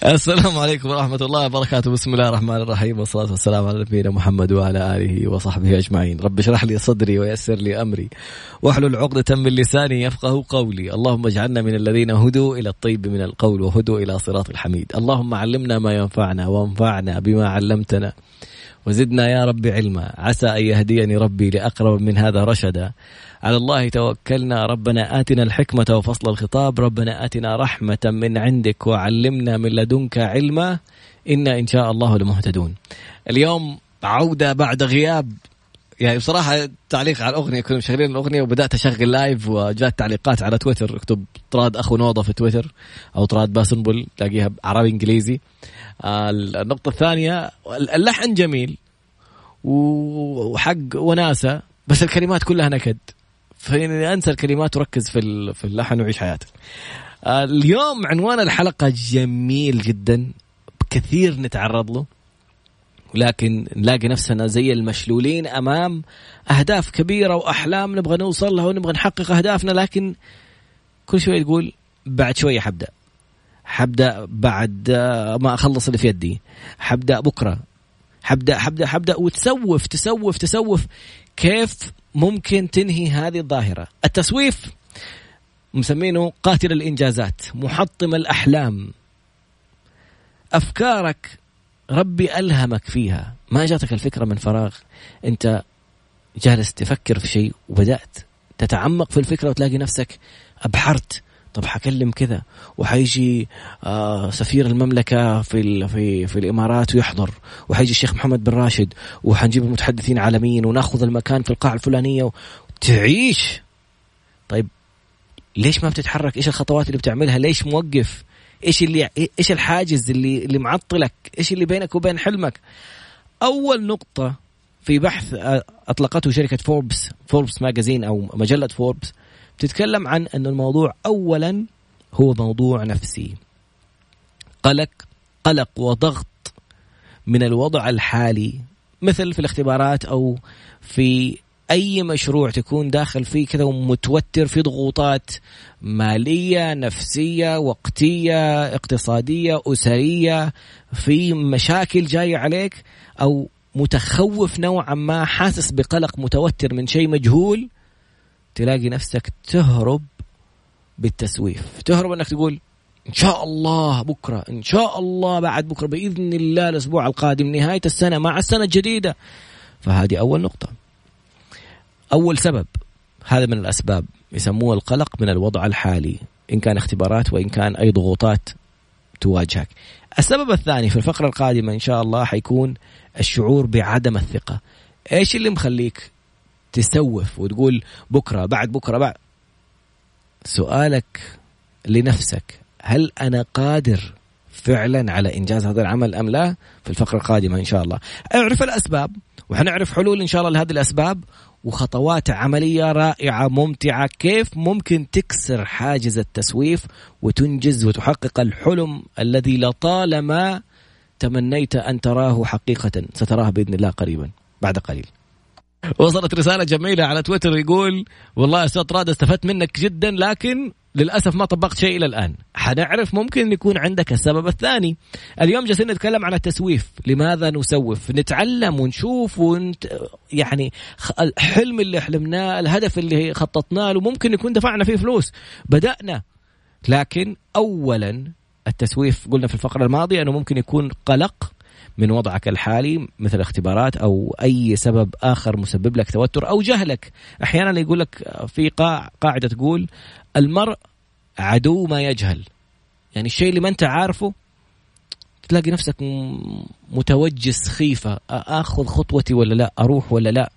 السلام عليكم ورحمة الله وبركاته. بسم الله الرحمن الرحيم. والصلاة والسلام على نبينا محمد وعلى آله وصحبه أجمعين. رب اشرح لي صدري ويسر لي أمري. واحلل عقدة من لساني يفقه قولي. اللهم اجعلنا من الذين هدوا إلى الطيب من القول وهدوا إلى صراط الحميد. اللهم علمنا ما ينفعنا وانفعنا بما علمتنا. وزدنا يا رب علما. عسى أن يهديني ربي لأقرب من هذا رشدا. على الله توكلنا. ربنا آتنا الحكمة وفصل الخطاب. ربنا آتنا رحمة من عندك وعلمنا من لدنك علما. إنا إن شاء الله لمهتدون. اليوم عودة بعد غياب يعني بصراحة تعليق على الأغنية كنا مشغلين الأغنية وبدأت أشغل live وجات تعليقات على تويتر. اكتب طراد أخو نوضة في تويتر أو طراد باسنبل تلاقيها عربي إنجليزي. النقطة الثانية اللحن جميل وحق وناسة بس الكلمات كلها نكد. فإني أنسى الكلمات وركز في في اللحن وعيش حياتك. اليوم عنوان الحلقة جميل جدا كثير نتعرض له. ولكن نلاقي نفسنا زي المشلولين أمام أهداف كبيرة وأحلام نبغى نوصل لها ونبغى نحقق أهدافنا لكن كل شوي تقول بعد شوية حبدأ. حبدأ بعد ما أخلص اللي في يدي. حبدأ بكرة. حبدأ حبدأ حبدأ وتسوف تسوف تسوف. كيف ممكن تنهي هذه الظاهرة؟ التسويف مسمينه قاتل الإنجازات محطم الأحلام. أفكارك ربي ألهمك فيها. ما جاتك الفكرة من فراغ. أنت جالس تفكر في شيء وبدأت تتعمق في الفكرة وتلاقي نفسك أبحرت. طب حكلم كذا. وحيجي آه سفير المملكة في في في الإمارات ويحضر. وحيجي الشيخ محمد بن راشد. وحنجيب المتحدثين عالميين. وناخذ المكان في القاعة الفلانية. وتعيش. طيب ليش ما بتتحرك؟ إيش الخطوات اللي بتعملها؟ ليش موقف؟ إيش اللي إيش الحاجز اللي اللي معطلك؟ إيش اللي بينك وبين حلمك؟ أول نقطة في بحث أطلقته شركة فوربس فوربس ماجازين أو مجلة فوربس تتكلم عن أن الموضوع أولا هو موضوع نفسي قلق قلق وضغط من الوضع الحالي مثل في الاختبارات أو في أي مشروع تكون داخل فيه كذا ومتوتر في ضغوطات مالية نفسية وقتية اقتصادية أسرية في مشاكل جاية عليك أو متخوف نوعا ما حاسس بقلق متوتر من شيء مجهول تلاقي نفسك تهرب بالتسويف. تهرب إنك تقول إن شاء الله بكرة إن شاء الله بعد بكرة بإذن الله الأسبوع القادم نهاية السنة مع السنة الجديدة. فهذه أول نقطة. أول سبب هذا من الأسباب يسموه القلق من الوضع الحالي إن كان اختبارات وإن كان أي ضغوطات تواجهك. السبب الثاني في الفقرة القادمة إن شاء الله حيكون الشعور بعدم الثقة. إيش اللي مخليك تسوف وتقول بكرة بعد بكرة بعد؟ سؤالك لنفسك هل أنا قادر فعلا على إنجاز هذا العمل أم لا؟ في الفقرة القادمة إن شاء الله. أعرف الأسباب وحنعرف حلول إن شاء الله لهذه الأسباب وخطوات عملية رائعة ممتعة. كيف ممكن تكسر حاجز التسويف وتنجز وتحقق الحلم الذي لطالما تمنيت أن تراه حقيقة؟ ستراه بإذن الله قريبا بعد قليل. وصلت رسالة جميلة على تويتر يقول والله أستاذ راد استفدت منك جدا لكن للأسف ما طبقت شيء إلى الآن. حنعرف ممكن يكون عندك السبب الثاني. اليوم جالسين نتكلم عن التسويف. لماذا نسوف؟ نتعلم ونشوف ونت... يعني الحلم اللي حلمناه الهدف اللي خططناه له ممكن يكون دفعنا فيه فلوس. بدأنا. لكن أولا التسويف قلنا في الفقرة الماضية أنه ممكن يكون قلق من وضعك الحالي مثل اختبارات أو أي سبب آخر مسبب لك توتر أو جهلك. أحيانا يقول لك في قاعدة تقول المرء عدو ما يجهل. يعني الشيء اللي ما انت عارفه تلاقي نفسك متوجس خيفة. آخذ خطوتي ولا لا؟ أروح ولا لا؟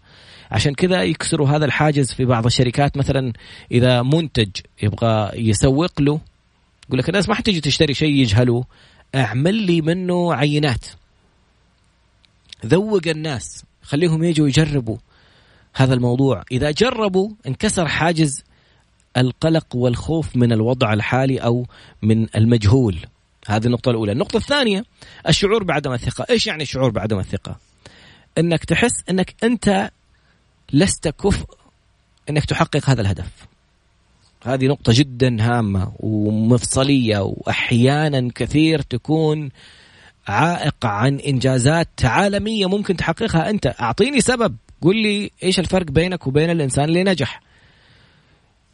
عشان كذا يكسروا هذا الحاجز في بعض الشركات. مثلا إذا منتج يبغى يسوق له يقول لك الناس ما حتجي تشتري شيء يجهله. أعمل لي منه عينات. ذوق الناس. خليهم يجوا يجربوا هذا الموضوع. إذا جربوا انكسر حاجز القلق والخوف من الوضع الحالي أو من المجهول. هذه النقطة الأولى. النقطة الثانية الشعور بعدم الثقة. إيش يعني الشعور بعدم الثقة؟ أنك تحس أنك أنت لست كفء أنك تحقق هذا الهدف. هذه نقطة جدا هامة ومفصلية وأحيانا كثير تكون عائق عن إنجازات عالمية ممكن تحققها أنت. أعطيني سبب. قل لي إيش الفرق بينك وبين الإنسان اللي نجح.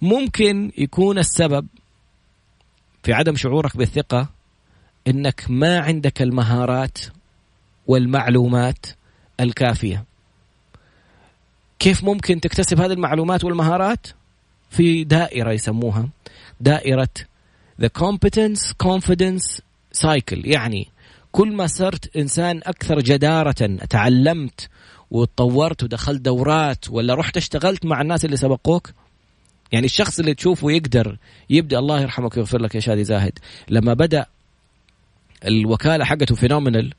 ممكن يكون السبب في عدم شعورك بالثقة إنك ما عندك المهارات والمعلومات الكافية. كيف ممكن تكتسب هذه المعلومات والمهارات؟ في دائرة يسموها دائرة the competence confidence cycle يعني كل ما صرت إنسان أكثر جدارة تعلمت وتطورت ودخلت دورات ولا رحت اشتغلت مع الناس اللي سبقوك يعني الشخص اللي تشوفه يقدر يبدأ الله يرحمك ويغفر لك يا شادي زاهد. لما بدأ الوكالة حقته فينومينال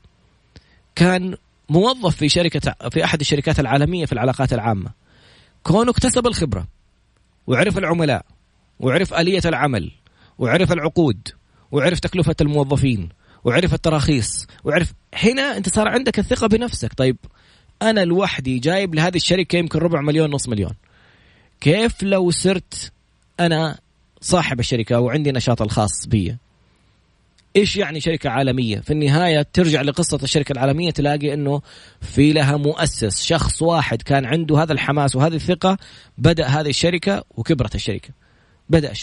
كان موظف في شركة في أحد الشركات العالمية في العلاقات العامة. كونه اكتسب الخبرة وعرف العملاء وعرف آلية العمل وعرف العقود وعرف تكلفة الموظفين وعرف التراخيص وعرف هنا أنت صار عندك الثقة بنفسك. طيب أنا لوحدي جايب لهذه الشركة يمكن ربع مليون نص مليون. كيف لو صرت أنا صاحب الشركة وعندي نشاط الخاص بي؟ إيش يعني شركة عالمية؟ في النهاية ترجع لقصة الشركة العالمية تلاقي إنه في لها مؤسس شخص واحد كان عنده هذا الحماس وهذه الثقة بدأ هذه الشركة وكبرت الشركة. بدأ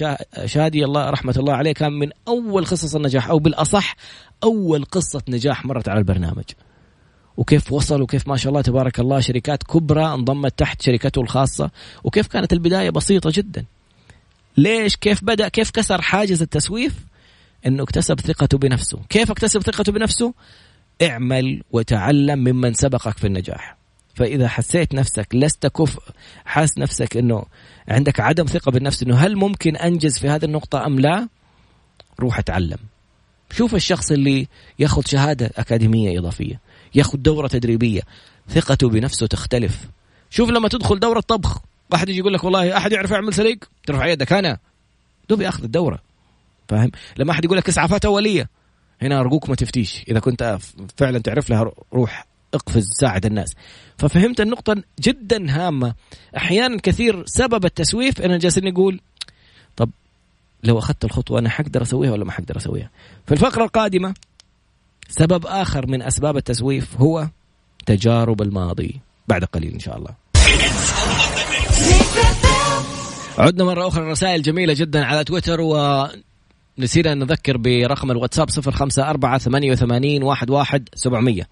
شادي الله رحمة الله عليه كان من أول قصص النجاح أو بالأصح أول قصة نجاح مرت على البرنامج. وكيف وصل وكيف ما شاء الله تبارك الله شركات كبرى انضمت تحت شركته الخاصة وكيف كانت البداية بسيطة جدا. ليش؟ كيف بدأ؟ كيف كسر حاجز التسويف؟ إنه اكتسب ثقته بنفسه. كيف اكتسب ثقته بنفسه؟ اعمل وتعلم ممن سبقك في النجاح. فإذا حسيت نفسك لست كفء حاس نفسك إنه عندك عدم ثقة بالنفس إنه هل ممكن أنجز في هذه النقطة أم لا؟ روح اتعلم. شوف الشخص اللي ياخذ شهادة أكاديمية إضافية. ياخذ دورة تدريبية. ثقته بنفسه تختلف. شوف لما تدخل دورة طبخ. واحد يجي يقول لك والله أحد يعرف يعمل سليق؟ ترفع يدك أنا. دوبي اخذ الدورة. فاهم؟ لما أحد يقول لك اسعافات اوليه هنا أرجوك ما تفتيش. إذا كنت فعلا تعرف لها روح اقفز ساعد الناس. ففهمت النقطة جدا هامة. أحيانا كثير سبب التسويف أنا جالسين نقول طب لو أخذت الخطوة أنا حقدر أسويها ولا ما حقدر أسويها؟ في الفقرة القادمة سبب آخر من أسباب التسويف هو تجارب الماضي. بعد قليل إن شاء الله. عدنا مرة أخرى. رسائل جميلة جدا على تويتر و نسينا نذكر برقم الواتساب صفر خمسة أربعة ثمانية وثمانين واحد واحد سبعمية.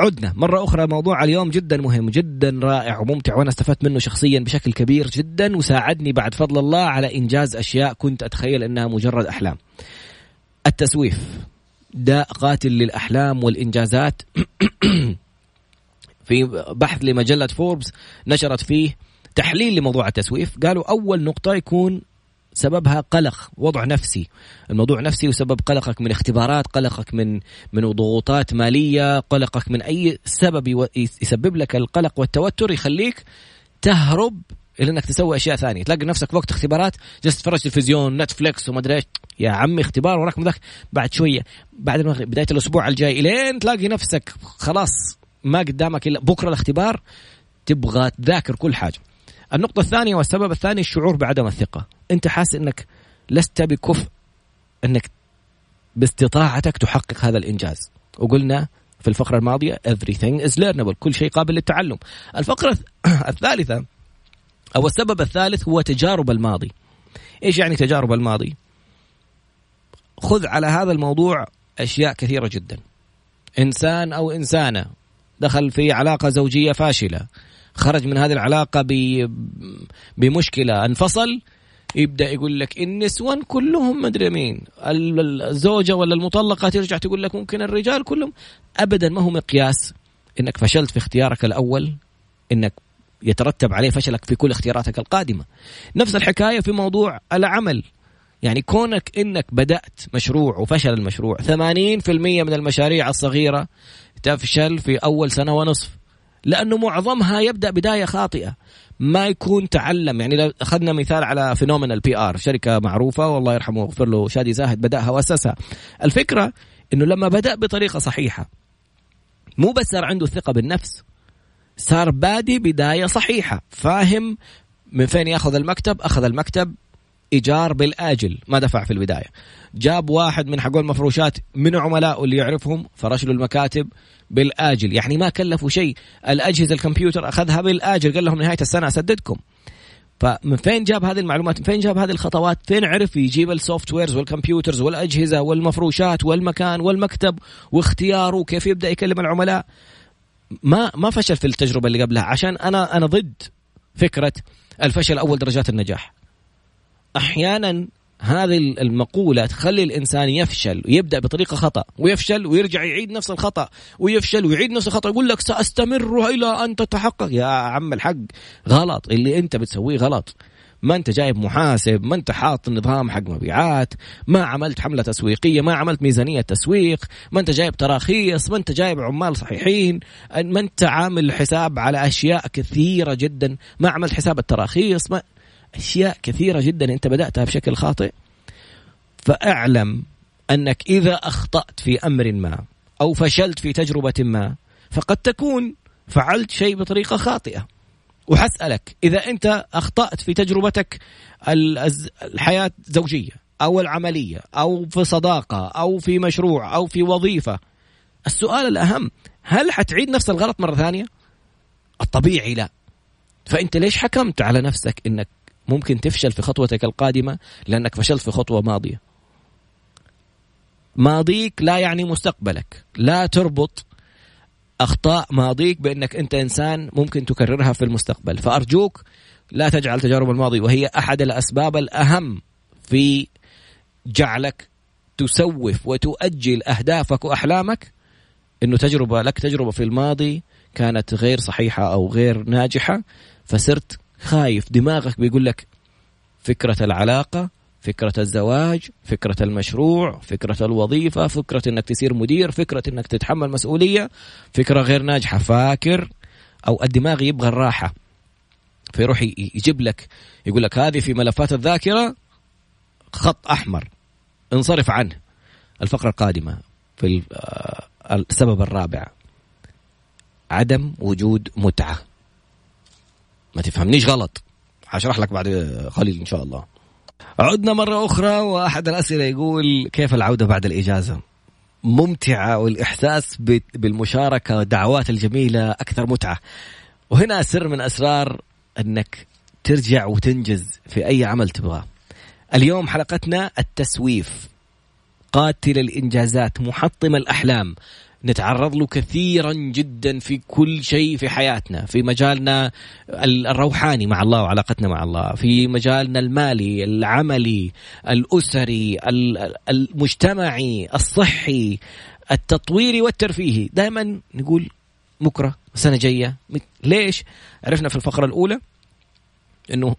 عدنا مرة أخرى. موضوع اليوم جدا مهم جدا رائع وممتع وأنا استفدت منه شخصيا بشكل كبير جدا وساعدني بعد فضل الله على إنجاز أشياء كنت أتخيل أنها مجرد أحلام. التسويف. داء قاتل للأحلام والإنجازات. في بحث لمجلة فوربس نشرت فيه تحليل لموضوع التسويف. قالوا أول نقطة يكون سببها قلق وضع نفسي. الموضوع نفسي وسبب قلقك من اختبارات قلقك من من ضغوطات مالية قلقك من أي سبب يسبب لك القلق والتوتر يخليك تهرب إلى إنك تسوي أشياء ثانية. تلاقي نفسك وقت اختبارات جالس تتفرج تلفزيون نتفلكس وما ادري إيش. يا عمي اختبار وراك ذاك. بعد شوية بعد المغرب بداية الأسبوع الجاي إلين تلاقي نفسك خلاص ما قدامك إلا بكرة الاختبار تبغى تذاكر كل حاجة. النقطة الثانية والسبب الثاني الشعور بعدم الثقة. أنت حاسس أنك لست بكفء أنك باستطاعتك تحقق هذا الإنجاز. وقلنا في الفقرة الماضية everything is learnable كل شيء قابل للتعلم. الفقرة الثالثة أو السبب الثالث هو تجارب الماضي. إيش يعني تجارب الماضي؟ خذ على هذا الموضوع أشياء كثيرة جدا. إنسان أو إنسانة دخل في علاقة زوجية فاشلة خرج من هذه العلاقة بمشكلة انفصل يبدأ يقول لك النسوان كلهم مدري مين الزوجة ولا المطلقة ترجع تقول لك ممكن الرجال كلهم. ابدا ما هو مقياس إنك فشلت في اختيارك الأول إنك يترتب عليه فشلك في كل اختياراتك القادمة. نفس الحكاية في موضوع العمل. يعني كونك إنك بدأت مشروع وفشل المشروع 80% من المشاريع الصغيرة تفشل في أول سنة ونصف لأنه معظمها يبدأ بداية خاطئة. ما يكون تعلم. يعني لو أخذنا مثال على Phenomenal PR شركة معروفة والله يرحمه ويغفر له شادي زاهد بداها واسسها الفكرة إنه لما بدأ بطريقة صحيحة مو بس صار عنده الثقه بالنفس صار بادي بداية صحيحة. فاهم من فين ياخذ المكتب؟ أخذ المكتب إيجار بالآجل. ما دفع في البداية. جاب واحد من حقون المفروشات من عملائه اللي يعرفهم فرش له المكاتب بالآجل. يعني ما كلفوا شيء. الأجهزة الكمبيوتر أخذها بالآجل. قال لهم نهاية السنة أسددكم. فمن فين جاب هذه المعلومات؟ من فين جاب هذه الخطوات؟ فين عرف يجيب ال softwares وال computers والأجهزة والمفروشات والمكان والمكتب واختياره؟ وكيف يبدأ يكلم العملاء؟ ما ما فشل في التجربة اللي قبلها عشان أنا أنا ضد فكرة الفشل أول درجات النجاح. أحيانا هذه المقولة تخلي الإنسان يفشل ويبدأ بطريقة خطأ ويفشل ويرجع يعيد نفس الخطأ ويفشل ويعيد نفس الخطأ يقول لك سأستمر إلى أن تتحقق. يا عم الحق غلط. اللي أنت بتسويه غلط. ما انت جايب محاسب ما انت حاط نظام حق مبيعات ما عملت حملة تسويقية ما عملت ميزانية تسويق ما انت جايب تراخيص ما انت جايب عمال صحيحين ما انت عامل حساب على أشياء كثيرة جدا ما عملت حساب التراخيص ما أشياء كثيرة جدا انت بدأتها بشكل خاطئ. فأعلم أنك إذا أخطأت في أمر ما أو فشلت في تجربة ما فقد تكون فعلت شيء بطريقة خاطئة. وحسألك إذا أنت أخطأت في تجربتك الحياة الزوجية أو العملية أو في صداقة أو في مشروع أو في وظيفة السؤال الأهم هل حتعيد نفس الغلط مرة ثانية؟ الطبيعي لا. فأنت ليش حكمت على نفسك أنك ممكن تفشل في خطوتك القادمة؟ لأنك فشلت في خطوة ماضية. ماضيك لا يعني مستقبلك لا تربط أخطاء ماضيك بأنك أنت إنسان ممكن تكررها في المستقبل. فأرجوك لا تجعل تجارب الماضي وهي أحد الأسباب الأهم في جعلك تسوف وتؤجل أهدافك وأحلامك. إنه تجربة لك تجربة في الماضي كانت غير صحيحة أو غير ناجحة فصرت خايف. دماغك بيقول لك فكرة العلاقة فكرة الزواج فكرة المشروع فكرة الوظيفة فكرة إنك تصير مدير فكرة إنك تتحمل مسؤولية فكرة غير ناجحة فاكر؟ أو الدماغ يبغى الراحة. فيروح يجيب لك يقول لك هذه في ملفات الذاكرة خط أحمر. انصرف عنه. الفقرة القادمة في آه، السبب الرابع. عدم وجود متعة. ما تفهمنيش غلط. هشرح لك بعد قليل إن شاء الله. عدنا مرة أخرى وأحد الأسئلة يقول كيف العودة بعد الإجازة؟ ممتعة والإحساس بالمشاركة والدعوات الجميلة أكثر متعة. وهنا سر من أسرار أنك ترجع وتنجز في أي عمل تبغاه. اليوم حلقتنا التسويف. قاتل الإنجازات محطم الأحلام. نتعرض له كثيرا جدا في كل شيء في حياتنا في مجالنا الروحاني مع الله وعلاقتنا مع الله في مجالنا المالي العملي الأسري المجتمعي الصحي التطويري والترفيهي. دائما نقول بكرة سنة جاية. ليش؟ عرفنا في الفقرة الأولى أنه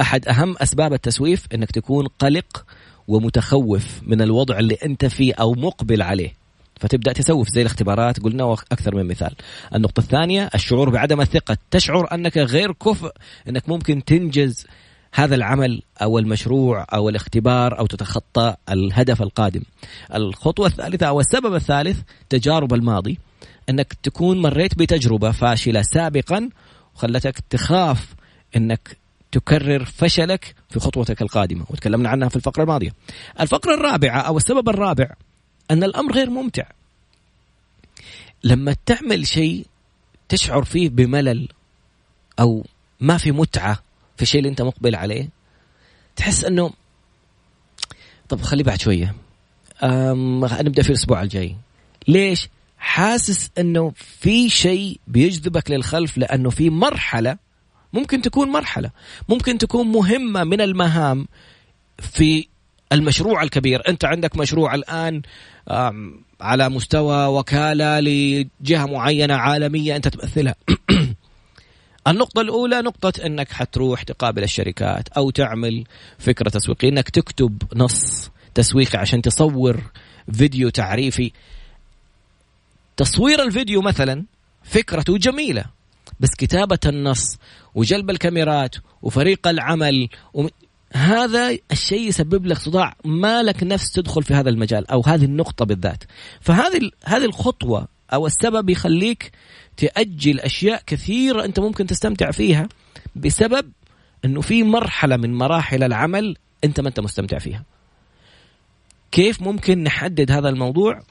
أحد أهم أسباب التسويف أنك تكون قلق ومتخوف من الوضع اللي أنت فيه أو مقبل عليه. فتبدأ تسوف زي الاختبارات قلنا أكثر من مثال. النقطة الثانية الشعور بعدم الثقة، تشعر أنك غير كفء أنك ممكن تنجز هذا العمل أو المشروع أو الاختبار أو تتخطى الهدف القادم. الخطوة الثالثة أو السبب الثالث تجارب الماضي أنك تكون مريت بتجربة فاشلة سابقا وخلتك تخاف أنك تكرر فشلك في خطوتك القادمة وتكلمنا عنها في الفقرة الماضية. الفقرة الرابعة أو السبب الرابع أن الأمر غير ممتع. لما تعمل شيء تشعر فيه بملل أو ما في متعة في الشيء اللي أنت مقبل عليه تحس أنه طب خلي بعد شوية. نبدأ في الأسبوع الجاي. ليش؟ حاسس أنه في شيء بيجذبك للخلف لأنه في مرحلة ممكن تكون مرحلة ممكن تكون مهمة من المهام في المشروع الكبير. أنت عندك مشروع الآن على مستوى وكالة لجهة معينة عالمية أنت تمثلها. النقطة الأولى نقطة أنك حتروح تقابل الشركات أو تعمل فكرة تسويقية أنك تكتب نص تسويقي عشان تصور فيديو تعريفي. تصوير الفيديو مثلا فكرته جميلة بس كتابة النص وجلب الكاميرات وفريق العمل هذا الشيء يسبب لك صداع ما لك نفس تدخل في هذا المجال أو هذه النقطة بالذات. فهذه هذه الخطوة أو السبب يخليك تأجل أشياء كثيرة أنت ممكن تستمتع فيها بسبب إنه في مرحلة من مراحل العمل أنت ما أنت مستمتع فيها. كيف ممكن نحدد هذا الموضوع؟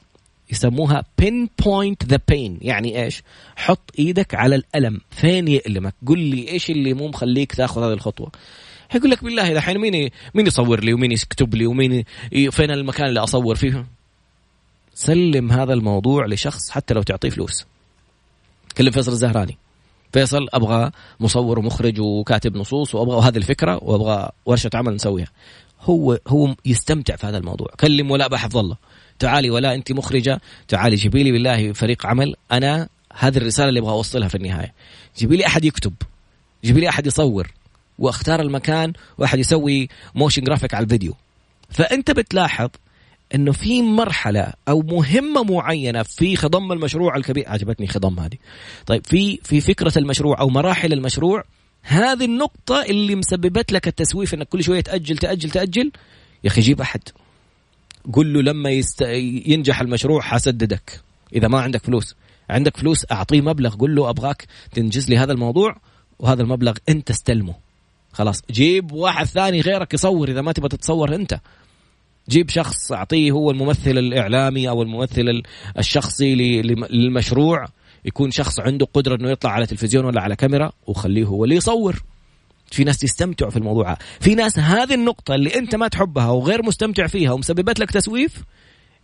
يسموها pinpoint the pain يعني إيش؟ حط إيدك على الألم. فين يألمك؟ قل لي إيش اللي مو مخليك تاخذ هذه الخطوة؟ حيقول لك بالله الحين مين مين يصور لي ومين يكتب لي ومين فين المكان اللي أصور فيه؟ سلم هذا الموضوع لشخص حتى لو تعطيه فلوس. كلم فيصل الزهراني. فيصل أبغى مصور ومخرج وكاتب نصوص وأبغى هذه الفكرة وأبغى ورشة عمل نسويها. هو هو يستمتع في هذا الموضوع. كلم ولاء بحفظ الله تعالي ولا أنت مخرجة. تعالي جيبي لي بالله فريق عمل. أنا هذه الرسالة اللي أبغى أوصلها في النهاية. جيبي لي أحد يكتب. جيبي لي أحد يصور. واختار المكان واحد يسوي motion graphic على الفيديو. فأنت بتلاحظ إنه في مرحلة أو مهمة معينة في خضم المشروع الكبير. عجبتني خضم هذه. طيب في في فكرة المشروع أو مراحل المشروع. هذه النقطة اللي مسببت لك التسويف إنك كل شوية تأجل تأجل تأجل. يا أخي جيب أحد. قل له لما يست... ينجح المشروع حسددك. إذا ما عندك فلوس. عندك فلوس أعطيه مبلغ. قل له أبغاك تنجز لي هذا الموضوع وهذا المبلغ أنت استلمه. خلاص. جيب واحد ثاني غيرك يصور إذا ما تبغى تتصور أنت. جيب شخص أعطيه هو الممثل الإعلامي أو الممثل الشخصي للمشروع يكون شخص عنده قدرة إنه يطلع على تلفزيون ولا على كاميرا وخليه هو اللي يصور. في ناس يستمتعوا في الموضوع. في ناس هذه النقطة اللي أنت ما تحبها وغير مستمتع فيها ومسببت لك تسويف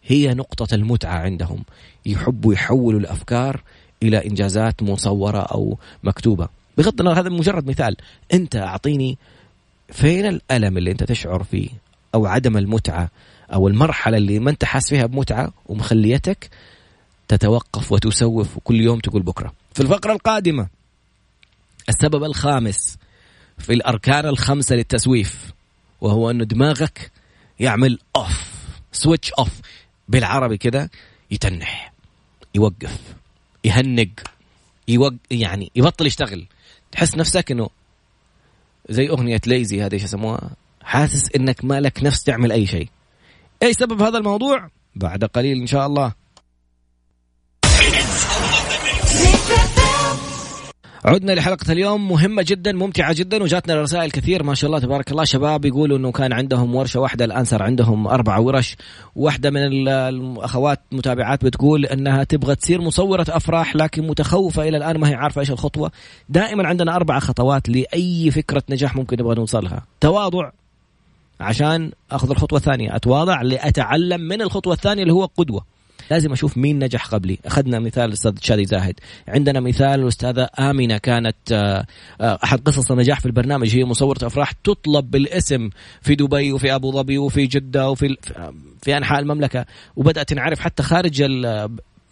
هي نقطة المتعة عندهم. يحبوا يحولوا الأفكار إلى إنجازات مصورة أو مكتوبة. بغض النظر هذا مجرد مثال. أنت أعطيني فين الألم اللي أنت تشعر فيه أو عدم المتعة أو المرحلة اللي ما أنت حاس فيها بمتعة ومخليتك تتوقف وتسوف وكل يوم تقول بكرة. في الفقرة القادمة السبب الخامس في الأركان الخمسة للتسويف وهو انه دماغك يعمل off switch off بالعربي كده يتنح يوقف يهنق يوق يعني يبطل يشتغل. تحس نفسك إنه زي أغنية lazy هذه إيش يسموها؟ حاسس إنك مالك نفس تعمل أي شيء. إيش سبب هذا الموضوع؟ بعد قليل إن شاء الله. عدنا لحلقة اليوم مهمة جدا ممتعة جدا وجاتنا رسائل كثير ما شاء الله تبارك الله. شباب يقولوا إنه كان عندهم ورشة واحدة الآن صار عندهم أربع ورش. واحدة من الأخوات متابعات بتقول إنها تبغى تصير مصورة أفراح لكن متخوفة إلى الآن ما هي عارفة إيش الخطوة. دائما عندنا أربع خطوات لأي فكرة نجاح ممكن نبغى نوصلها. تواضع عشان أخذ الخطوة الثانية. أتواضع لأتعلم من الخطوة الثانية اللي هو قدوة. لازم أشوف مين نجح قبلي. أخذنا مثال الاستاذ شادي زاهد. عندنا مثال الاستاذه امنه كانت آه، آه، أحد قصص النجاح في البرنامج. هي مصورة أفراح تطلب بالاسم في دبي وفي أبو ظبي وفي جدة وفي في أنحاء المملكة. وبدأت تنعرف حتى خارج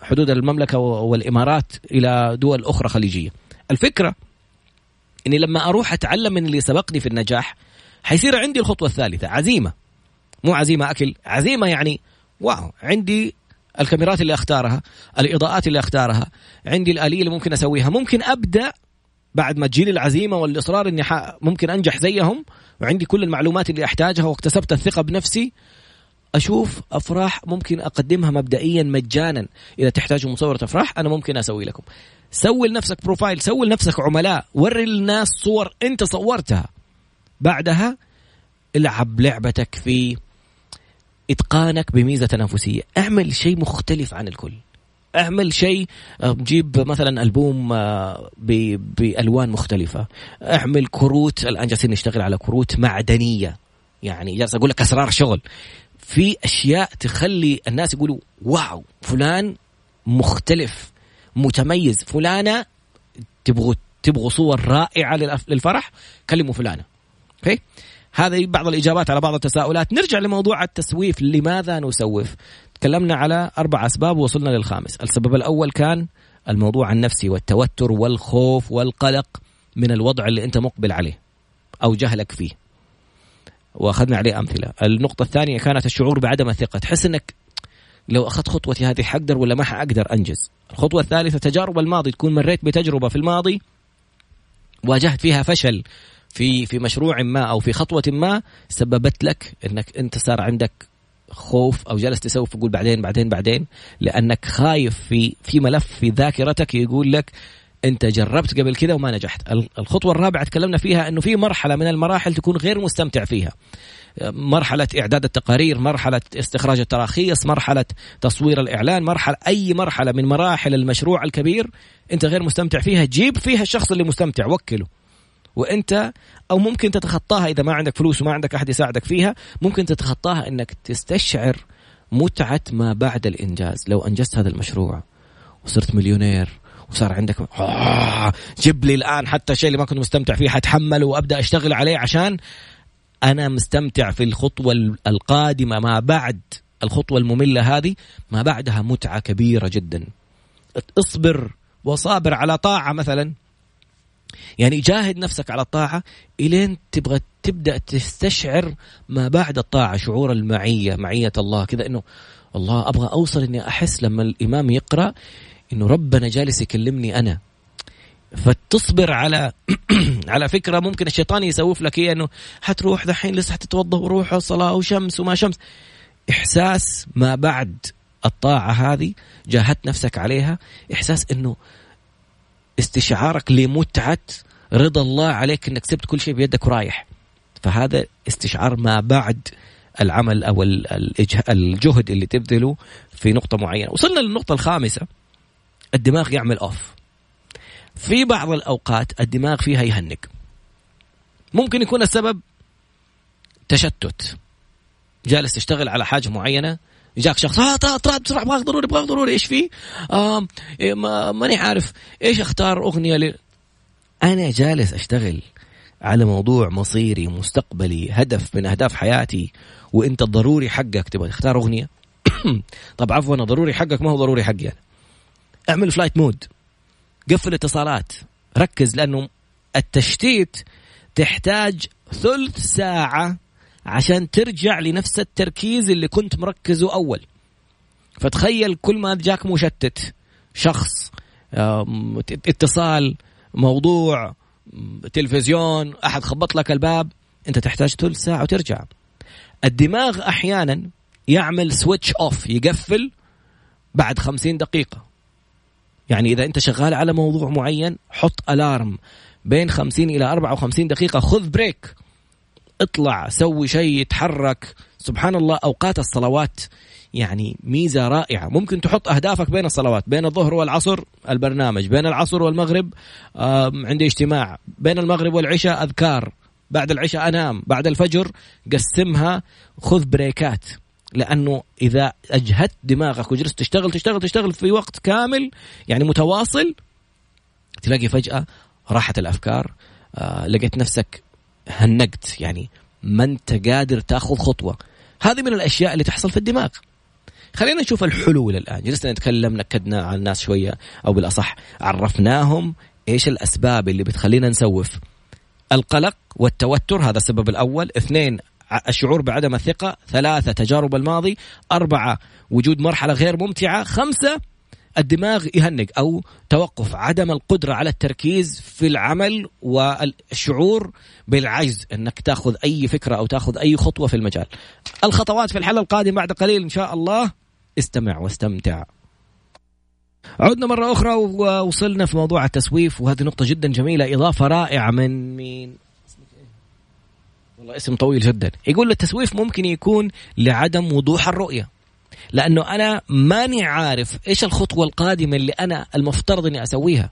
حدود المملكة والإمارات إلى دول أخرى خليجية. الفكرة إني لما أروح أتعلم من اللي سبقني في النجاح حيصير عندي الخطوة الثالثة عزيمة. مو عزيمة أكل عزيمة يعني واو عندي الكاميرات اللي أختارها الإضاءات اللي أختارها عندي الاليه اللي ممكن أسويها ممكن أبدأ بعد ما تجيني العزيمة والإصرار إني ممكن أنجح زيهم وعندي كل المعلومات اللي أحتاجها واكتسبت الثقة بنفسي أشوف أفراح ممكن أقدمها مبدئيا مجانا إذا تحتاجوا مصورة أفراح أنا ممكن أسوي لكم. سوي لنفسك profile سوي لنفسك عملاء وري الناس صور أنت صورتها. بعدها العب لعبتك في إتقانك بميزة تنافسية. اعمل شيء مختلف عن الكل. اعمل شيء آه، جيب مثلا ألبوم آه، بألوان مختلفة. اعمل كروت. الآن جالسين نشتغل على كروت معدنية. يعني جالس أقول لك أسرار شغل. في أشياء تخلي الناس يقولوا wow فلان مختلف متميز. فلانة تبغوا تبغوا صور رائعة للفرح كلموا فلانة. okay؟ هذه بعض الإجابات على بعض التساؤلات. نرجع لموضوع التسويف لماذا نسوف؟ تكلمنا على أربع أسباب ووصلنا للخامس. السبب الأول كان الموضوع النفسي والتوتر والخوف والقلق من الوضع اللي أنت مقبل عليه أو جهلك فيه. وأخذنا عليه أمثلة. النقطة الثانية كانت الشعور بعدم الثقة. تحس إنك لو أخذت خطوتي هذه حقدر ولا ما حاقدر أنجز. الخطوة الثالثة تجارب الماضي. تكون مريت بتجربة في الماضي واجهت فيها فشل. في في مشروع ما أو في خطوة ما سببت لك إنك أنت صار عندك خوف أو جالس تسوي تقول بعدين بعدين بعدين. لأنك خايف في في ملف في ذاكرتك يقول لك أنت جربت قبل كذا وما نجحت. الخطوة الرابعة تكلمنا فيها إنه في مرحلة من المراحل تكون غير مستمتع فيها. مرحلة إعداد التقارير مرحلة استخراج التراخيص مرحلة تصوير الإعلان مرحلة أي مرحلة من مراحل المشروع الكبير أنت غير مستمتع فيها. جيب فيها الشخص اللي مستمتع وكله. وأنت أو ممكن تتخطاها إذا ما عندك فلوس وما عندك أحد يساعدك فيها ممكن تتخطاها إنك تستشعر متعة ما بعد الإنجاز. لو أنجزت هذا المشروع وصرت مليونير وصار عندك آه جيب لي الآن حتى الشيء اللي ما كنت مستمتع فيه حتحمله وأبدأ أشتغل عليه عشان أنا مستمتع في الخطوة القادمة. ما بعد الخطوة المملة هذه ما بعدها متعة كبيرة جدا. اصبر وصابر على طاعة مثلا. يعني جاهد نفسك على الطاعة إلين تبغى تبدأ تستشعر ما بعد الطاعة شعور المعية معية الله كذا إنه الله أبغى أوصل إني أحس لما الإمام يقرأ إنه ربنا جالس يكلمني أنا. فتصبر على على فكرة ممكن الشيطان يسوف لك هي إنه حتروح دحين لسه حتتوضا وروح الصلاه وشمس وما شمس. إحساس ما بعد الطاعة هذه جاهدت نفسك عليها إحساس إنه استشعارك لمتعة رضا الله عليك إنك سبت كل شيء بيدك ورايح. فهذا استشعار ما بعد العمل أو الجهد اللي تبذله في نقطة معينة. وصلنا للنقطة الخامسة. الدماغ يعمل اوف في بعض الأوقات الدماغ فيها يهنج. ممكن يكون السبب تشتت. جالس تشتغل على حاجة معينة جاك شخص آه طلع بسرعة أبغاك ضروري أبغاك ضروري. إيش في؟ آه ما ماني عارف. إيش أختار أغنية ل... أنا جالس أشتغل على موضوع مصيري مستقبلي هدف من أهداف حياتي وإنت الضروري حقك. تبغى تختار أغنية؟ طب عفوا ضروري حقك ما هو ضروري حقي يعني. اعمل flight mode قفل اتصالات. ركز لأنه التشتيت تحتاج ثلث ساعة عشان ترجع لنفس التركيز اللي كنت مركزه أول. فتخيل كل ما جاك مشتت. شخص اتصال موضوع تلفزيون أحد خبط لك الباب أنت تحتاج ثلث ساعه وترجع. الدماغ أحيانا يعمل switch off يقفل بعد خمسين دقيقة. يعني إذا أنت شغال على موضوع معين حط alarm بين 50 إلى 54 دقيقة خذ break اطلع سوي شيء يتحرك. سبحان الله أوقات الصلوات يعني ميزة رائعة. ممكن تحط أهدافك بين الصلوات بين الظهر والعصر البرنامج بين العصر والمغرب عندي اجتماع. بين المغرب والعشاء أذكار. بعد العشاء أنام. بعد الفجر قسمها خذ بريكات. لأنه إذا أجهدت دماغك وجلست تشتغل تشتغل تشتغل في وقت كامل يعني متواصل تلاقي فجأة راحت الأفكار. آه لقيت نفسك هنقت يعني ما انت قادر تاخذ خطوة. هذه من الأشياء اللي تحصل في الدماغ. خلينا نشوف الحلول الآن. جلسنا نتكلم نكدنا على الناس شوية أو بالأصح عرفناهم إيش الأسباب اللي بتخلينا نسوف. القلق والتوتر هذا السبب الأول. اثنين الشعور بعدم الثقة. ثلاثة تجارب الماضي. أربعة وجود مرحلة غير ممتعة. خمسة الدماغ يهنج أو توقف عدم القدرة على التركيز في العمل والشعور بالعجز إنك تأخذ أي فكرة أو تأخذ أي خطوة في المجال. الخطوات في الحلقة القادمه بعد قليل إن شاء الله استمع واستمتع. عدنا مرة أخرى ووصلنا في موضوع التسويف وهذه نقطة جدا جميلة إضافة رائعة من مين؟ والله اسم طويل جدا يقول التسويف ممكن يكون لعدم وضوح الرؤية لأنه أنا ماني عارف إيش الخطوة القادمة اللي أنا المفترض إني أسويها.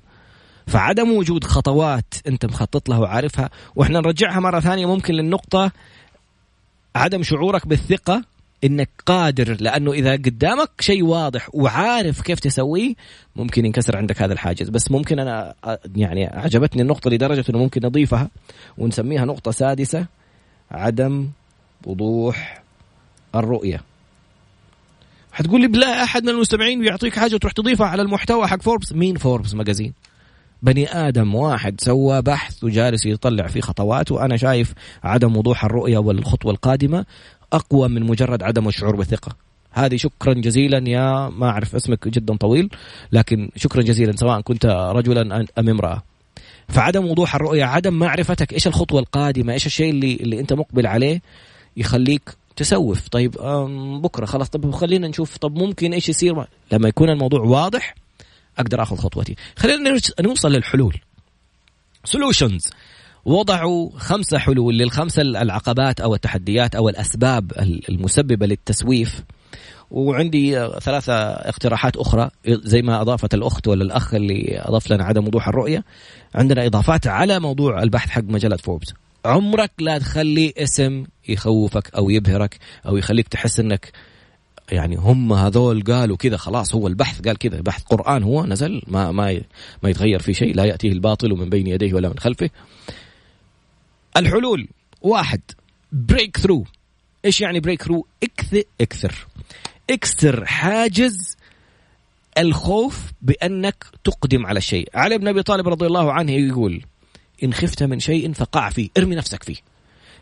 فعدم وجود خطوات أنت مخطط لها وعارفها وإحنا نرجعها مرة ثانية ممكن للنقطة عدم شعورك بالثقة إنك قادر لأنه إذا قدامك شيء واضح وعارف كيف تسويه ممكن ينكسر عندك هذا الحاجز. بس ممكن أنا يعني عجبتني النقطة لدرجه إنه ممكن نضيفها ونسميها نقطة سادسة عدم وضوح الرؤية. حتقول لي بلا أحد من المستمعين بيعطيك حاجة وتروح تضيفها على المحتوى حق فوربس مين فوربس ماجازين بني آدم واحد سوى بحث وجالس يطلع فيه خطوات وأنا شايف عدم وضوح الرؤية والخطوة القادمة أقوى من مجرد عدم الشعور بالثقة. هذه شكرا جزيلا يا ما أعرف اسمك جدا طويل لكن شكرا جزيلا سواء كنت رجلا أم امرأة. فعدم وضوح الرؤية عدم معرفتك إيش الخطوة القادمة إيش الشيء اللي اللي أنت مقبل عليه يخليك تسوف. طيب بكرة خلاص. طب خلينا نشوف. طب ممكن إيش يصير لما يكون الموضوع واضح أقدر آخذ خطوتي. خلينا نوصل للحلول. solutions وضعوا خمسة حلول للخمسة العقبات أو التحديات أو الأسباب المسببة للتسويف. وعندي ثلاثة اقتراحات أخرى زي ما أضافت الأخت ولا الأخ اللي أضاف لنا عدم وضوح الرؤية. عندنا إضافات على موضوع البحث حق مجلة فوربس عمرك لا تخلي اسم يخوفك أو يبهرك أو يخليك تحس أنك يعني هم هذول قالوا كذا خلاص هو البحث قال كذا بحث قرآن هو نزل ما ما ما يتغير في شيء لا يأتيه الباطل من بين يديه ولا من خلفه. الحلول واحد breakthrough إيش يعني breakthrough اكسر. اكسر اكسر حاجز الخوف بأنك تقدم على الشيء علي بن أبي طالب رضي الله عنه يقول إن خفت من شيء فقع فيه ارمي نفسك فيه.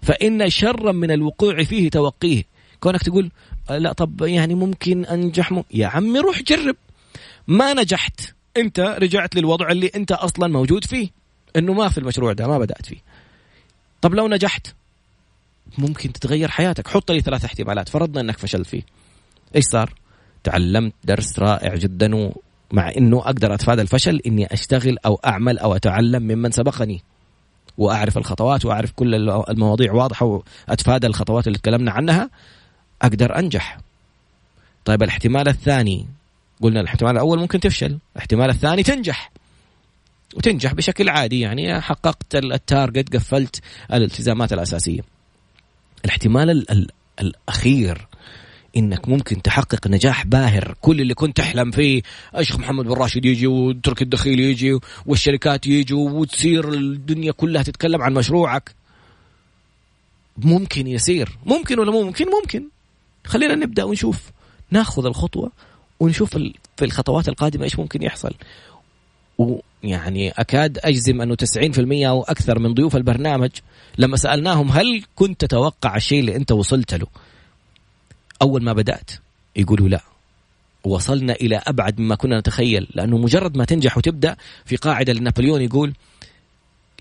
فإن شرا من الوقوع فيه توقيه. كونك تقول لا طب يعني ممكن أنجح م... يا عمي روح جرب. ما نجحت. أنت رجعت للوضع اللي أنت أصلا موجود فيه. إنه ما في المشروع ده ما بدأت فيه. طب لو نجحت ممكن تتغير حياتك. حط لي ثلاث احتمالات. فرضنا إنك فشلت فيه. إيش صار؟ تعلمت درس رائع جدا مع إنه أقدر أتفادى الفشل إني أشتغل أو أعمل أو أتعلم ممن سبقني. وأعرف الخطوات وأعرف كل المواضيع واضحة وأتفادى الخطوات اللي تكلمنا عنها أقدر أنجح. طيب الاحتمال الثاني قلنا الاحتمال الأول ممكن تفشل الاحتمال الثاني تنجح. وتنجح بشكل عادي يعني حققت التارجت قفلت الالتزامات الأساسية. الاحتمال ال ال الأخير إنك ممكن تحقق نجاح باهر. كل اللي كنت تحلم فيه الشيخ محمد بن راشد يجي وترك الدخيل يجي والشركات يجوا وتصير الدنيا كلها تتكلم عن مشروعك. ممكن يصير ممكن ولا مو ممكن؟ ممكن. خلينا نبدأ ونشوف. ناخذ الخطوة ونشوف في الخطوات القادمة إيش ممكن يحصل. ويعني أكاد أجزم أنه 90% أو أكثر من ضيوف البرنامج لما سألناهم هل كنت تتوقع الشيء اللي أنت وصلت له؟ أول ما بدأت يقولوا لا. وصلنا إلى أبعد مما كنا نتخيل لأنه مجرد ما تنجح وتبدأ في قاعدة لنابليون يقول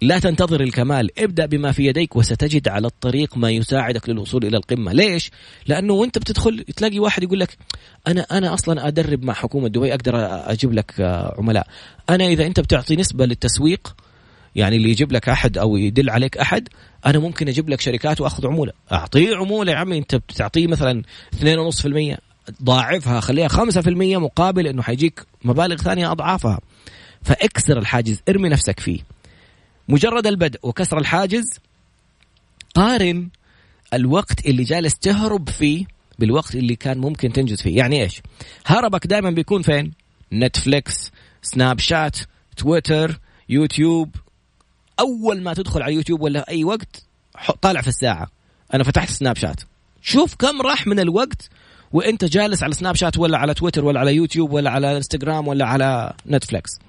لا تنتظر الكمال ابدأ بما في يديك وستجد على الطريق ما يساعدك للوصول إلى القمة. ليش؟ لأنه وأنت بتدخل تلاقي واحد يقول لك أنا أنا أصلا أدرب مع حكومة دبي أقدر أجيب لك عملاء. أنا إذا أنت بتعطي نسبة للتسويق يعني اللي يجيب لك أحد أو يدل عليك أحد أنا ممكن أجيب لك شركات وأخذ عمولة. أعطيه عمولة يا عمي أنت بتعطيه مثلا 2.5% ضاعفها خليها 5% مقابل أنه حيجيك مبالغ ثانية أضعافها. فاكسر الحاجز ارمي نفسك فيه. مجرد البدء وكسر الحاجز قارن الوقت اللي جالس تهرب فيه بالوقت اللي كان ممكن تنجز فيه. يعني إيش؟ هربك دائما بيكون فين؟ نتفليكس سناب شات تويتر يوتيوب أول ما تدخل على يوتيوب ولا أي وقت طالع في الساعة. أنا فتحت سناب شات. شوف كم راح من الوقت وإنت جالس على سناب شات ولا على تويتر ولا على يوتيوب ولا على إنستغرام ولا على نتفليكس.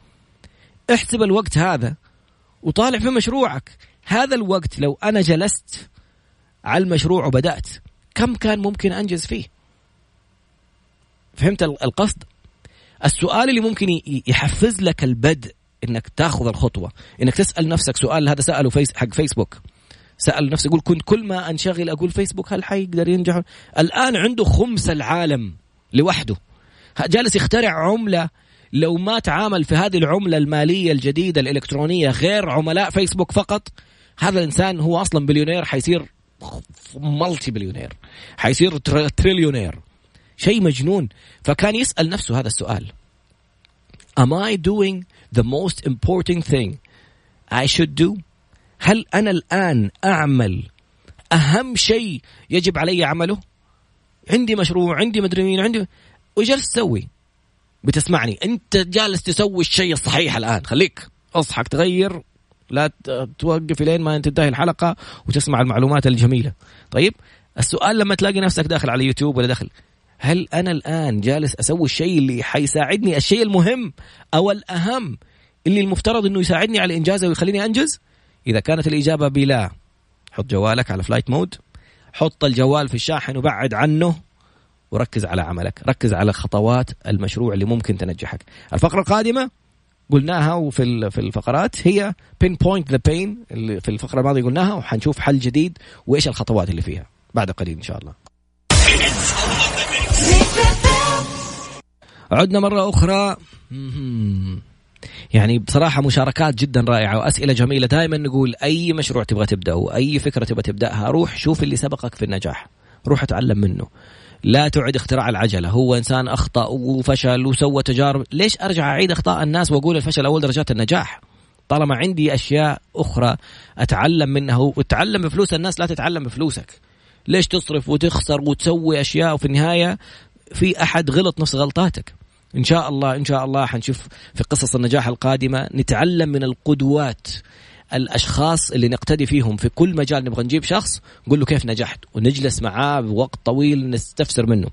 احسب الوقت هذا وطالع في مشروعك. هذا الوقت لو أنا جلست على المشروع وبدأت كم كان ممكن أنجز فيه؟ فهمت القصد؟ السؤال اللي ممكن يحفز لك البدء إنك تاخذ الخطوة. إنك تسأل نفسك سؤال هذا سأله فيس حق فيسبوك. سأل نفسه يقول كنت كل ما أنشغل أقول فيسبوك هل حيقدر ينجح؟ الآن عنده خمس العالم لوحده. جالس يخترع عملة. لو ما تعامل في هذه العملة المالية الجديدة الإلكترونية غير عملاء فيسبوك فقط هذا الإنسان هو أصلا بليونير حيصير multi-billionaire حيصير تريليونير. شيء مجنون. فكان يسأل نفسه هذا السؤال. Am I doing the most important thing I should do? هل أنا الآن أعمل أهم شيء يجب علي عمله؟ عندي مشروع عندي مدري مين عندي وجلس تسوي؟ بتسمعني أنت جالس تسوي الشيء الصحيح الآن. خليك اصحك تغير لا توقف لين ما تنتهي الحلقة وتسمع المعلومات الجميلة. طيب السؤال لما تلاقي نفسك داخل على يوتيوب ولا داخل هل أنا الآن جالس أسوي الشيء اللي حيساعدني الشيء المهم أو الأهم اللي المفترض إنه يساعدني على إنجازه ويخليني أنجز؟ إذا كانت الإجابة بلا حط جوالك على flight mode حط الجوال في الشاحن وبعد عنه وركز على عملك ركز على خطوات المشروع اللي ممكن تنجحك. الفقرة القادمة قلناها وفي في الفقرات هي pinpoint the pain اللي في الفقرة الماضية قلناها وحنشوف حل جديد وإيش الخطوات اللي فيها بعد قليل إن شاء الله. عدنا مرة أخرى. يعني بصراحة مشاركات جدا رائعة وأسئلة جميلة. دائما نقول أي مشروع تبغى تبدأه أي فكرة تبغى تبدأها روح شوف اللي سبقك في النجاح. روح اتعلم منه. لا تعد اختراع العجلة. هو إنسان أخطأ وفشل وسوى تجارب. ليش أرجع أعيد أخطاء الناس وأقول الفشل أول درجات النجاح؟ طالما عندي أشياء أخرى أتعلم منها وتعلم بفلوس الناس لا تتعلم بفلوسك. ليش تصرف وتخسر وتسوي أشياء وفي النهاية في أحد غلط نفس غلطاتك؟ إن شاء الله إن شاء الله حنشوف في قصص النجاح القادمة نتعلم من القدوات الأشخاص اللي نقتدي فيهم في كل مجال. نبغى نجيب شخص نقول له كيف نجحت؟ ونجلس معاه بوقت طويل نستفسر منه.